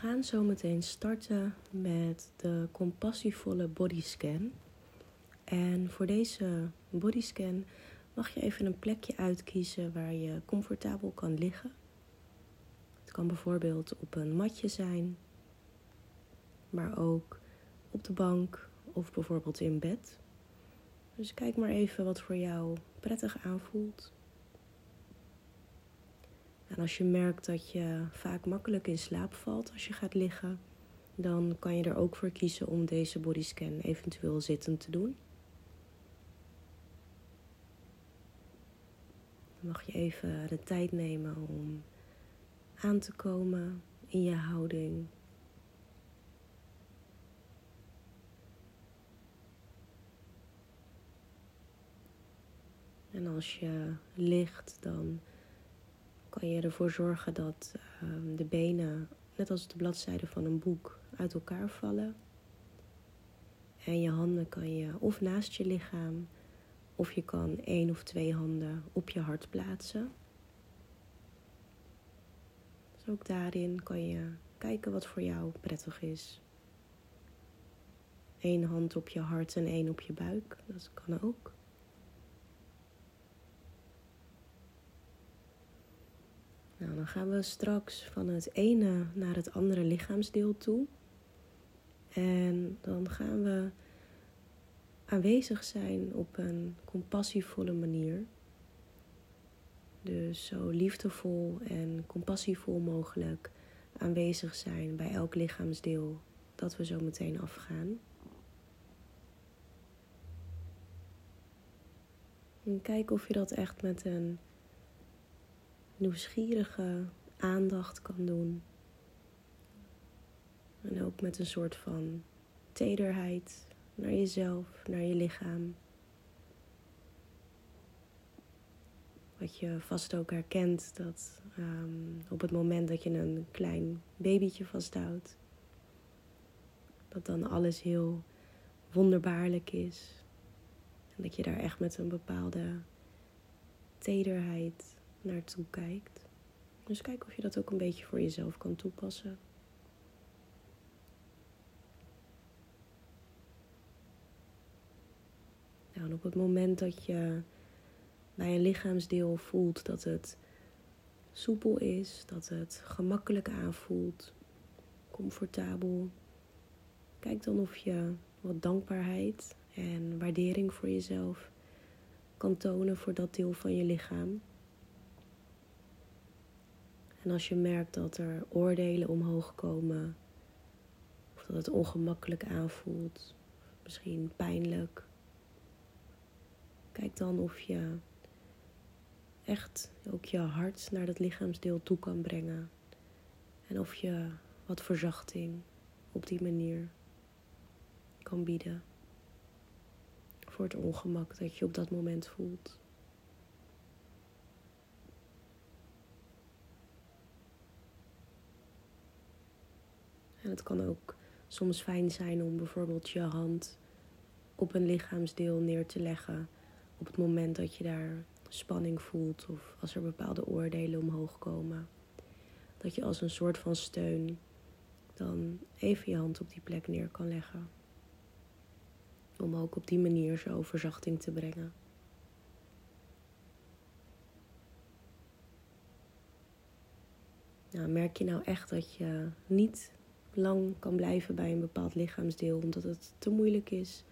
gaan zo meteen starten met de compassievolle bodyscan. En voor deze bodyscan mag je even een plekje uitkiezen waar je comfortabel kan liggen. Het kan bijvoorbeeld op een matje zijn, maar ook op de bank of bijvoorbeeld in bed. Dus kijk maar even wat voor jou prettig aanvoelt. Als je merkt dat je vaak makkelijk in slaap valt als je gaat liggen, dan kan je er ook voor kiezen om deze bodyscan eventueel zittend te doen. Dan mag je even de tijd nemen om aan te komen in je houding. En als je ligt, dan kan je ervoor zorgen dat ehm, de benen, net als de bladzijden van een boek, uit elkaar vallen. En je handen kan je of naast je lichaam, of je kan één of twee handen op je hart plaatsen. Dus ook daarin kan je kijken wat voor jou prettig is. Eén hand op je hart en één op je buik, dat kan ook. Nou, dan gaan we straks van het ene naar het andere lichaamsdeel toe. En dan gaan we aanwezig zijn op een compassievolle manier. Dus zo liefdevol en compassievol mogelijk aanwezig zijn bij elk lichaamsdeel dat we zo meteen afgaan. En kijk of je dat echt met een nieuwsgierige aandacht kan doen. En ook met een soort van tederheid naar jezelf, naar je lichaam. Wat je vast ook herkent dat um, op het moment dat je een klein babytje vasthoudt, dat dan alles heel wonderbaarlijk is. En dat je daar echt met een bepaalde tederheid naartoe kijkt. Dus kijk of je dat ook een beetje voor jezelf kan toepassen. Nou, en op het moment dat je bij een lichaamsdeel voelt dat het soepel is, dat het gemakkelijk aanvoelt, comfortabel, kijk dan of je wat dankbaarheid en waardering voor jezelf kan tonen voor dat deel van je lichaam. En als je merkt dat er oordelen omhoog komen, of dat het ongemakkelijk aanvoelt, misschien pijnlijk, kijk dan of je echt ook je hart naar dat lichaamsdeel toe kan brengen. En of je wat verzachting op die manier kan bieden. Voor het ongemak dat je op dat moment voelt. En het kan ook soms fijn zijn om bijvoorbeeld je hand op een lichaamsdeel neer te leggen op het moment dat je daar spanning voelt of als er bepaalde oordelen omhoog komen. Dat je als een soort van steun dan even je hand op die plek neer kan leggen. Om ook op die manier zo verzachting te brengen. Nou, merk je nou echt dat je niet lang kan blijven bij een bepaald lichaamsdeel omdat het te moeilijk is,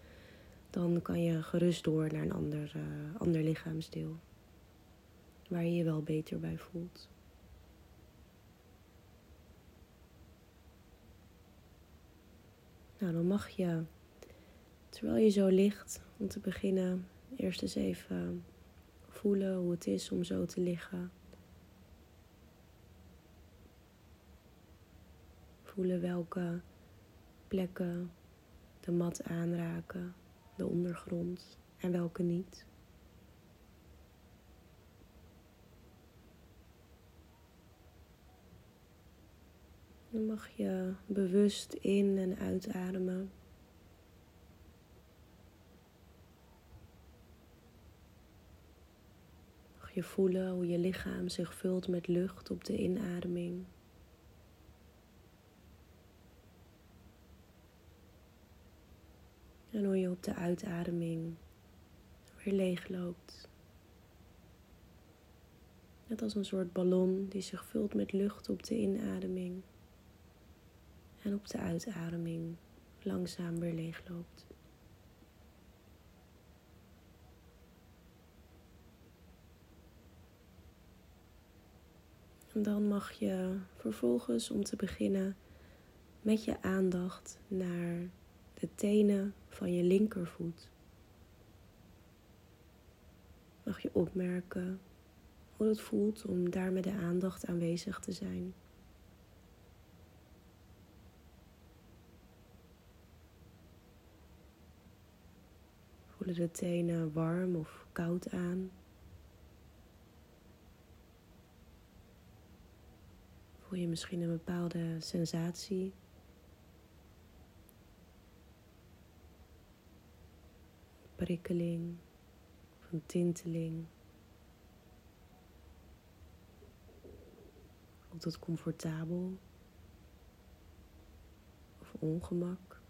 dan kan je gerust door naar een ander, uh, ander lichaamsdeel. Waar je je wel beter bij voelt. Nou, dan mag je, terwijl je zo ligt, om te beginnen, eerst eens even voelen hoe het is om zo te liggen. Voelen welke plekken de mat aanraken, de ondergrond en welke niet. Dan mag je bewust in- en uitademen. Mag je voelen hoe je lichaam zich vult met lucht op de inademing. En hoe op de uitademing weer leeg loopt. Net als een soort ballon die zich vult met lucht op de inademing. En op de uitademing langzaam weer leeg loopt. En dan mag je vervolgens om te beginnen met je aandacht naar de tenen van je linkervoet. Mag je opmerken hoe het voelt om daar met de aandacht aanwezig te zijn. Voelen de tenen warm of koud aan? Voel je misschien een bepaalde sensatie? Prikkeling een tinteling? Voelt het comfortabel of ongemak?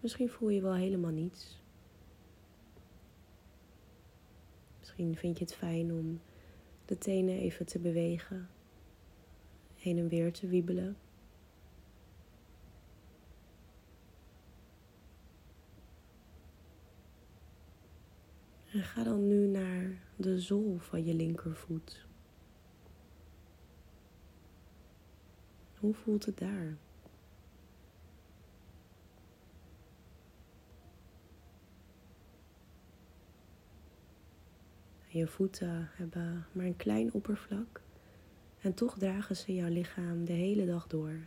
Misschien voel je wel helemaal niets. Misschien vind je het fijn om de tenen even te bewegen, heen en weer te wiebelen. En ga dan nu naar de zool van je linkervoet. Hoe voelt het daar? Je voeten hebben maar een klein oppervlak en toch dragen ze jouw lichaam de hele dag door.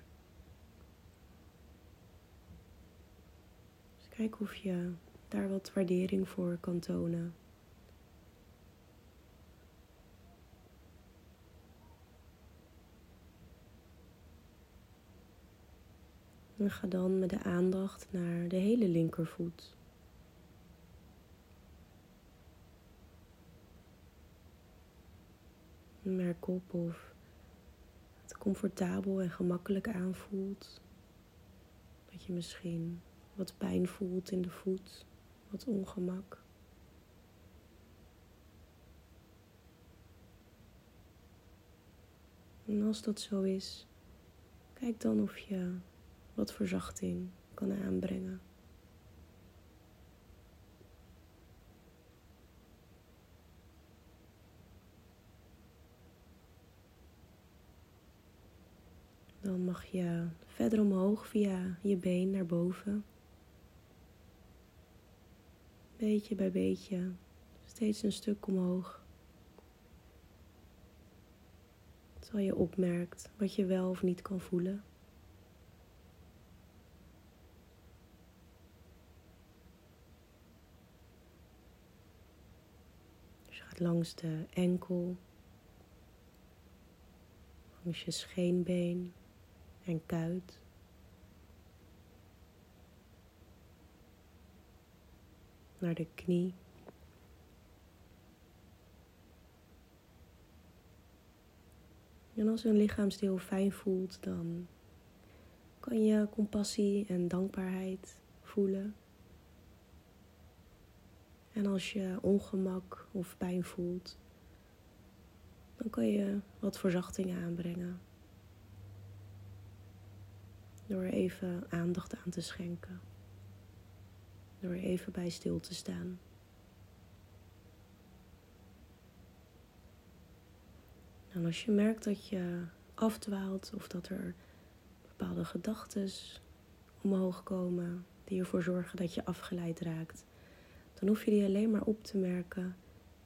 Dus kijk of je daar wat waardering voor kan tonen. En ga dan met de aandacht naar de hele linkervoet. Merk op of het comfortabel en gemakkelijk aanvoelt. Dat je misschien wat pijn voelt in de voet, wat ongemak. En als dat zo is, kijk dan of je wat verzachting kan aanbrengen. Dan mag je verder omhoog via je been naar boven. Beetje bij beetje, steeds een stuk omhoog. Terwijl je opmerkt wat je wel of niet kan voelen. Langs de enkel, langs je scheenbeen en kuit. Naar de knie. En als een lichaamsdeel fijn voelt, dan kan je compassie en dankbaarheid voelen. En als je ongemak of pijn voelt, dan kan je wat verzachting aanbrengen door even aandacht aan te schenken. Door even bij stil te staan. En als je merkt dat je afdwaalt of dat er bepaalde gedachten omhoog komen die ervoor zorgen dat je afgeleid raakt, dan hoef je die alleen maar op te merken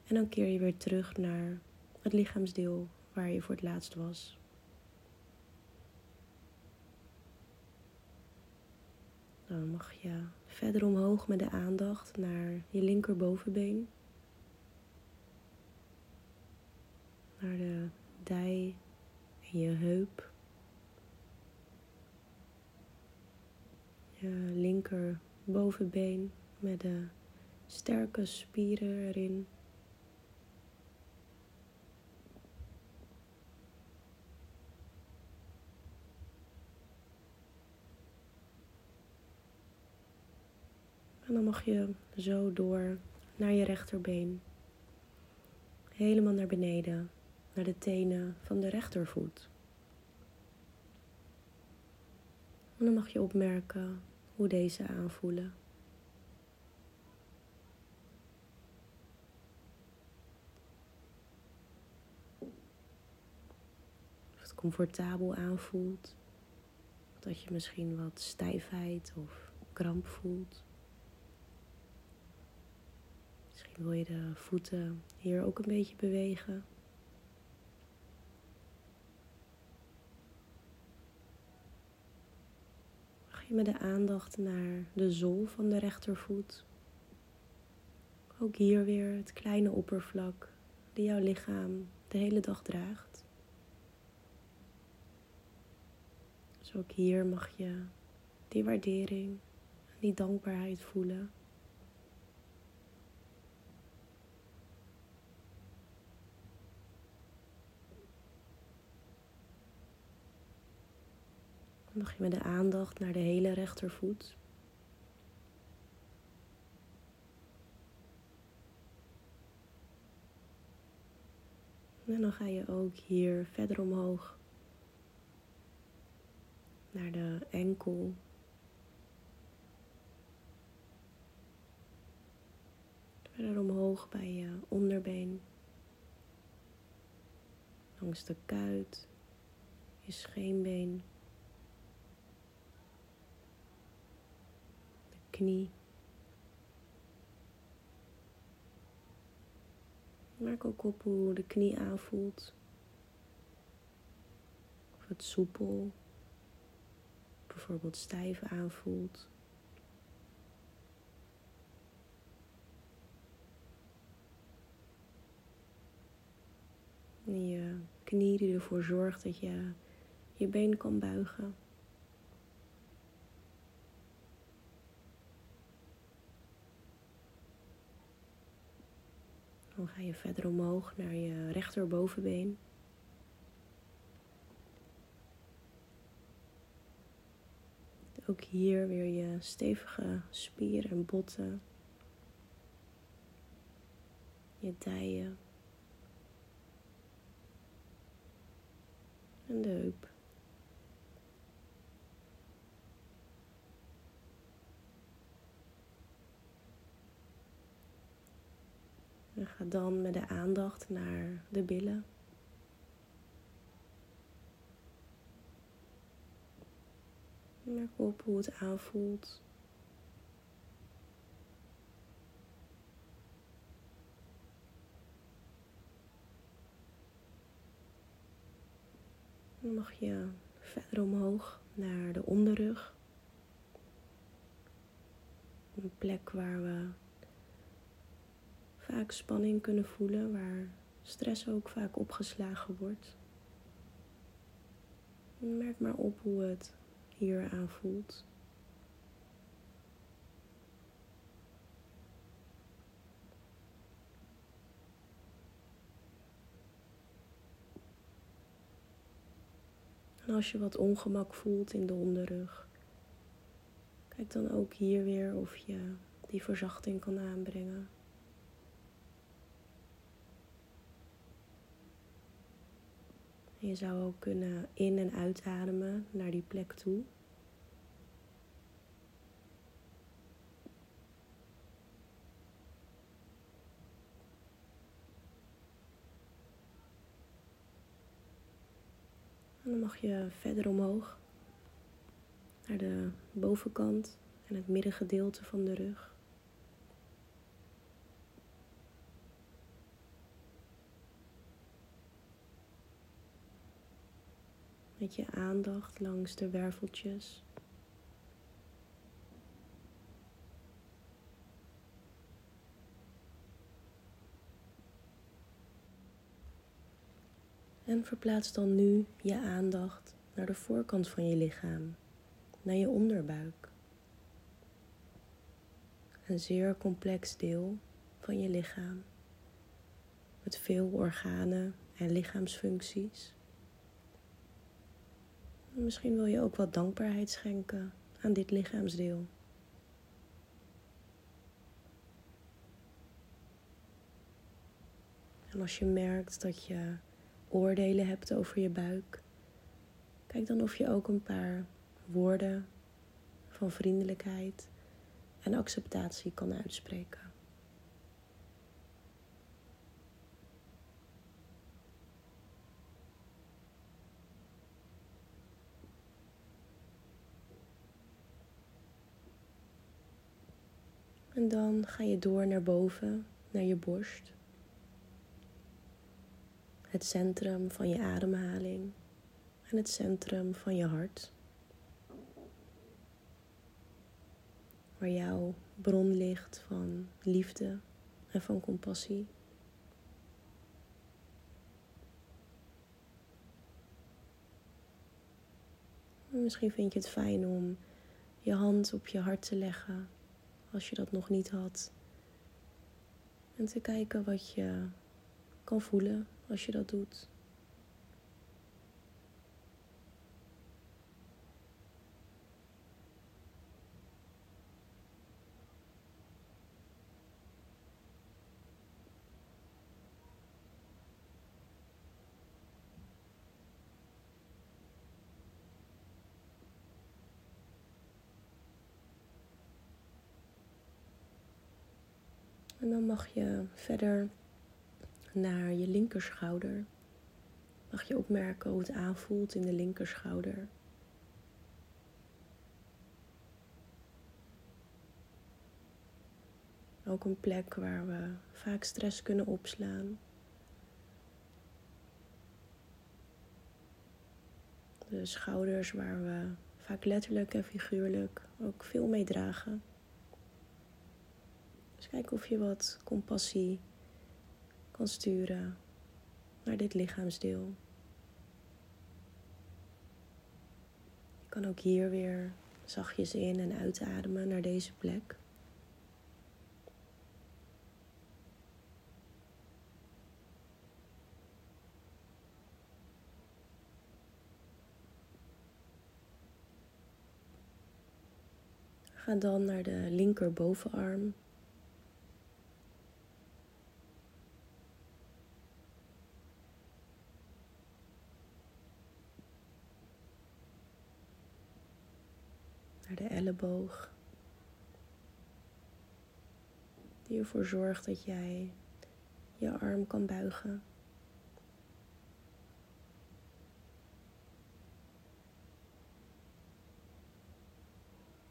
en dan keer je weer terug naar het lichaamsdeel waar je voor het laatst was. Dan mag je verder omhoog met de aandacht naar je linkerbovenbeen. Naar de dij en je heup. Je linkerbovenbeen met de sterke spieren erin. En dan mag je zo door naar je rechterbeen. Helemaal naar beneden, naar de tenen van de rechtervoet. En dan mag je opmerken hoe deze aanvoelen. Comfortabel aanvoelt. Dat je misschien wat stijfheid of kramp voelt. Misschien wil je de voeten hier ook een beetje bewegen. Mag je met de aandacht naar de zool van de rechtervoet. Ook hier weer het kleine oppervlak die jouw lichaam de hele dag draagt. Dus ook hier mag je die waardering die dankbaarheid voelen. Mag je met de aandacht naar de hele rechtervoet. En dan ga je ook hier verder omhoog naar de enkel. Verder omhoog bij je onderbeen. Langs de kuit, je scheenbeen. knie. Merk ook op hoe de knie aanvoelt. Of het soepel, bijvoorbeeld stijf aanvoelt. En je knie die ervoor zorgt dat je je been kan buigen. Dan ga je verder omhoog naar je rechterbovenbeen. Ook hier weer je stevige spieren en botten. Je dijen. En de heup. En ga dan met de aandacht naar de billen. Merk op hoe het aanvoelt. Dan mag je verder omhoog naar de onderrug. Een plek waar we vaak spanning kunnen voelen, waar stress ook vaak opgeslagen wordt. Merk maar op hoe het hier aanvoelt. En als je wat ongemak voelt in de onderrug, kijk dan ook hier weer of je die verzachting kan aanbrengen. je zou ook kunnen in- en uitademen naar die plek toe. Mag je verder omhoog naar de bovenkant en het middengedeelte van de rug. met je aandacht langs de werveltjes. En verplaats dan nu je aandacht naar de voorkant van je lichaam, naar je onderbuik. Een zeer complex deel van je lichaam, met veel organen en lichaamsfuncties. Misschien wil je ook wat dankbaarheid schenken aan dit lichaamsdeel. En als je merkt dat je oordelen hebt over je buik, kijk dan of je ook een paar woorden van vriendelijkheid en acceptatie kan uitspreken. En dan ga je door naar boven, naar je borst. Het centrum van je ademhaling en het centrum van je hart. Waar jouw bron ligt van liefde en van compassie. Misschien vind je het fijn om je hand op je hart te leggen als je dat nog niet had. En te kijken wat je kan voelen als je dat doet. En dan mag je verder naar je linkerschouder. Mag je opmerken hoe het aanvoelt in de linkerschouder. Ook een plek waar we vaak stress kunnen opslaan. De schouders waar we vaak letterlijk en figuurlijk ook veel mee dragen. Dus kijk of je wat compassie kan sturen naar dit lichaamsdeel. Je kan ook hier weer zachtjes in en uitademen naar deze plek. Ga dan naar de linker bovenarm. naar de elleboog. Die ervoor zorgt dat jij je arm kan buigen.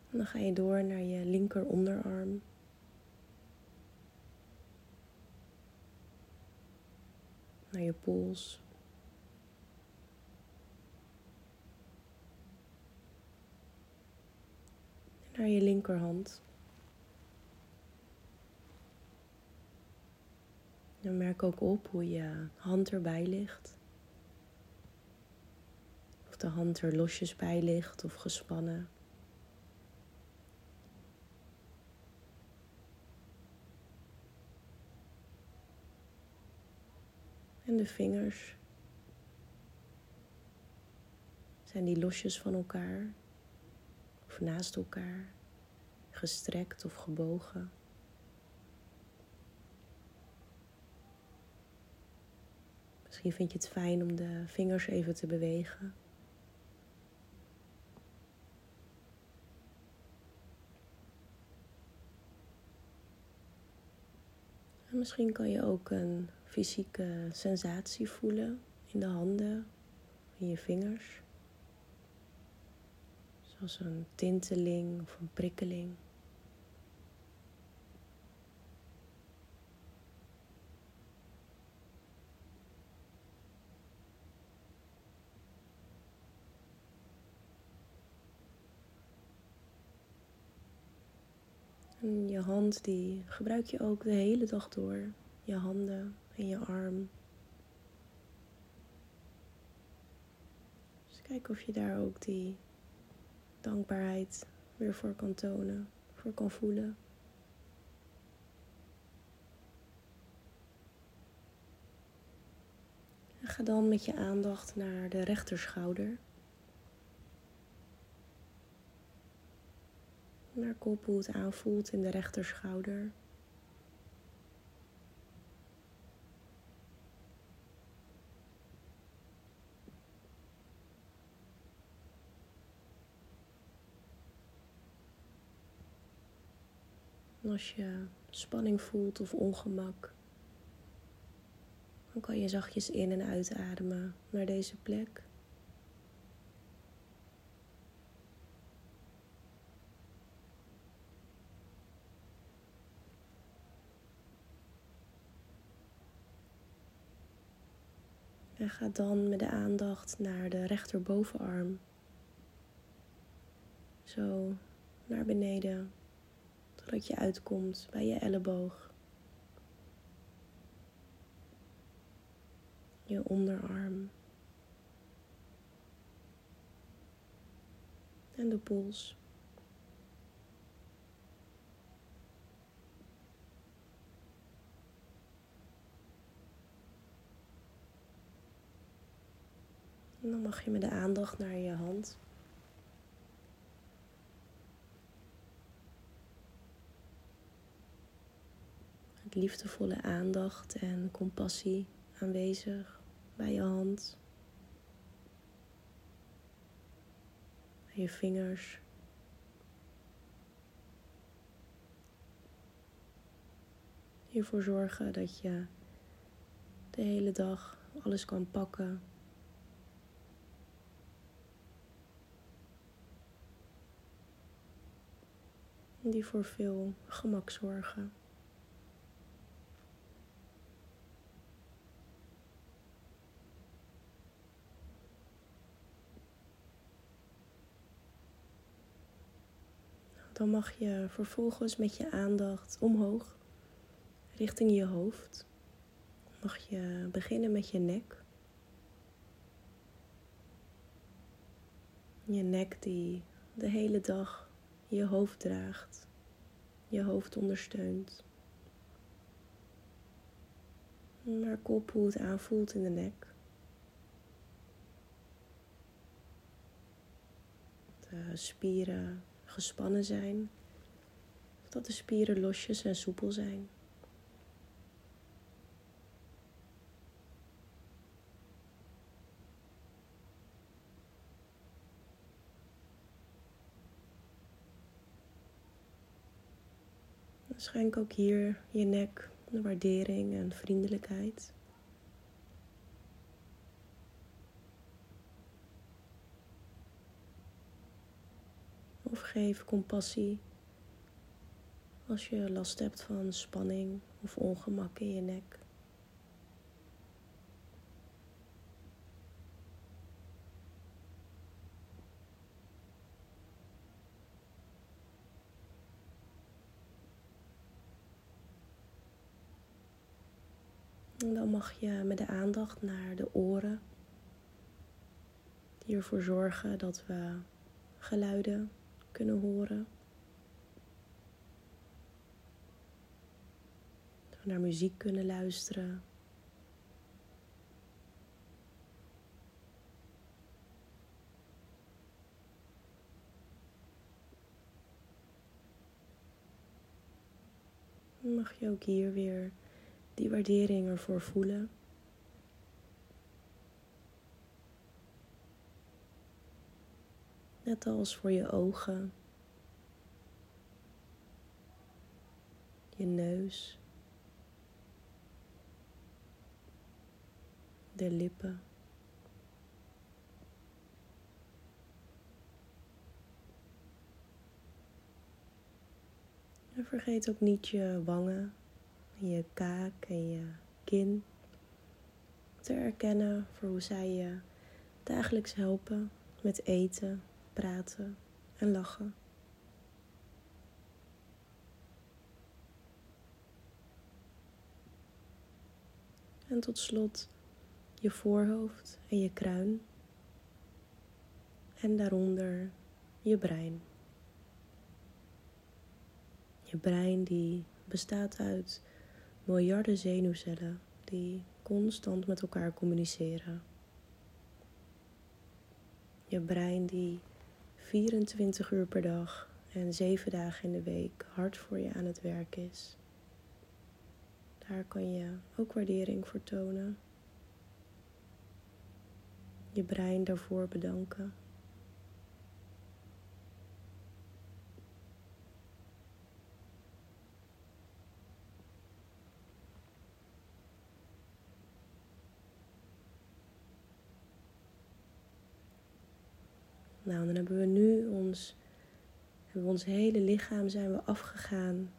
En dan ga je door naar je linker onderarm. Naar je pols. Naar je linkerhand. En merk ook op hoe je hand erbij ligt. Of de hand er losjes bij ligt of gespannen. En de vingers. Zijn die losjes van elkaar? Naast elkaar, gestrekt of gebogen. Misschien vind je het fijn om de vingers even te bewegen. En misschien kan je ook een fysieke sensatie voelen in de handen, in je vingers. Zoals een tinteling of een prikkeling. En je hand die gebruik je ook de hele dag door. Je handen en je arm. Dus kijk of je daar ook die dankbaarheid weer voor kan tonen, voor kan voelen. En ga dan met je aandacht naar de rechterschouder. Naar kop hoe het aanvoelt in de rechterschouder. Als je spanning voelt of ongemak, dan kan je zachtjes in- en uitademen naar deze plek. En ga dan met de aandacht naar de rechterbovenarm. Zo naar beneden, totdat je uitkomt bij je elleboog. Je onderarm. En de pols. En dan mag je met de aandacht naar je hand. Liefdevolle aandacht en compassie aanwezig bij je hand. Je vingers. Hiervoor zorgen dat je de hele dag alles kan pakken die voor veel gemak zorgen. Dan mag je vervolgens met je aandacht omhoog richting je hoofd. Mag je beginnen met je nek. Je nek die de hele dag je hoofd draagt, je hoofd ondersteunt. Maar kop hoe het aanvoelt in de nek. De spieren gespannen zijn, of dat de spieren losjes en soepel zijn. Schenk ook hier je nek de waardering en vriendelijkheid. Geef compassie als je last hebt van spanning of ongemak in je nek. Dan mag je met de aandacht naar de oren. Die ervoor zorgen dat we geluiden kunnen horen. Naar muziek kunnen luisteren. Mag je ook hier weer die waardering ervoor voelen. Net als voor je ogen, je neus, de lippen. En vergeet ook niet je wangen je kaak en je kin te erkennen voor hoe zij je dagelijks helpen met eten, praten en lachen. En tot slot je voorhoofd en je kruin. En daaronder je brein. Je brein die bestaat uit miljarden zenuwcellen die constant met elkaar communiceren. Je brein die 24 uur per dag en 7 dagen in de week hard voor je aan het werk is. Daar kan je ook waardering voor tonen. Je brein daarvoor bedanken. Nou, dan hebben we nu ons, hebben ons hele lichaam zijn we afgegaan.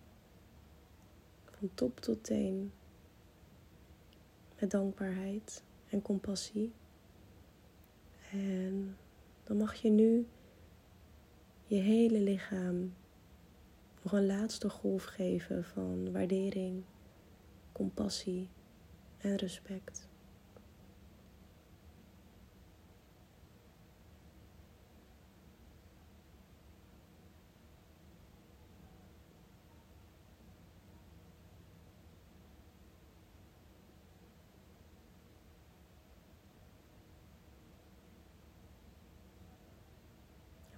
Van top tot teen. Met dankbaarheid en compassie. En dan mag je nu je hele lichaam nog een laatste golf geven van waardering, compassie en respect.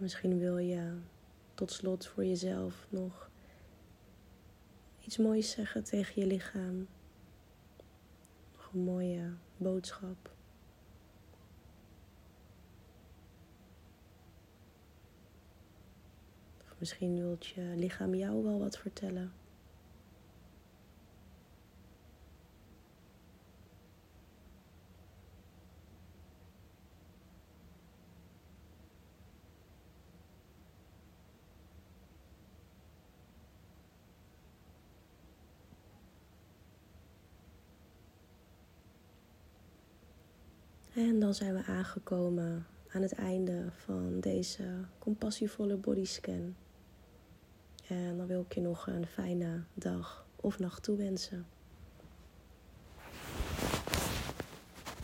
Misschien wil je tot slot voor jezelf nog iets moois zeggen tegen je lichaam. Nog een mooie boodschap. Of misschien wilt je lichaam jou wel wat vertellen. En dan zijn we aangekomen aan het einde van deze compassievolle bodyscan. En dan wil ik je nog een fijne dag of nacht toewensen.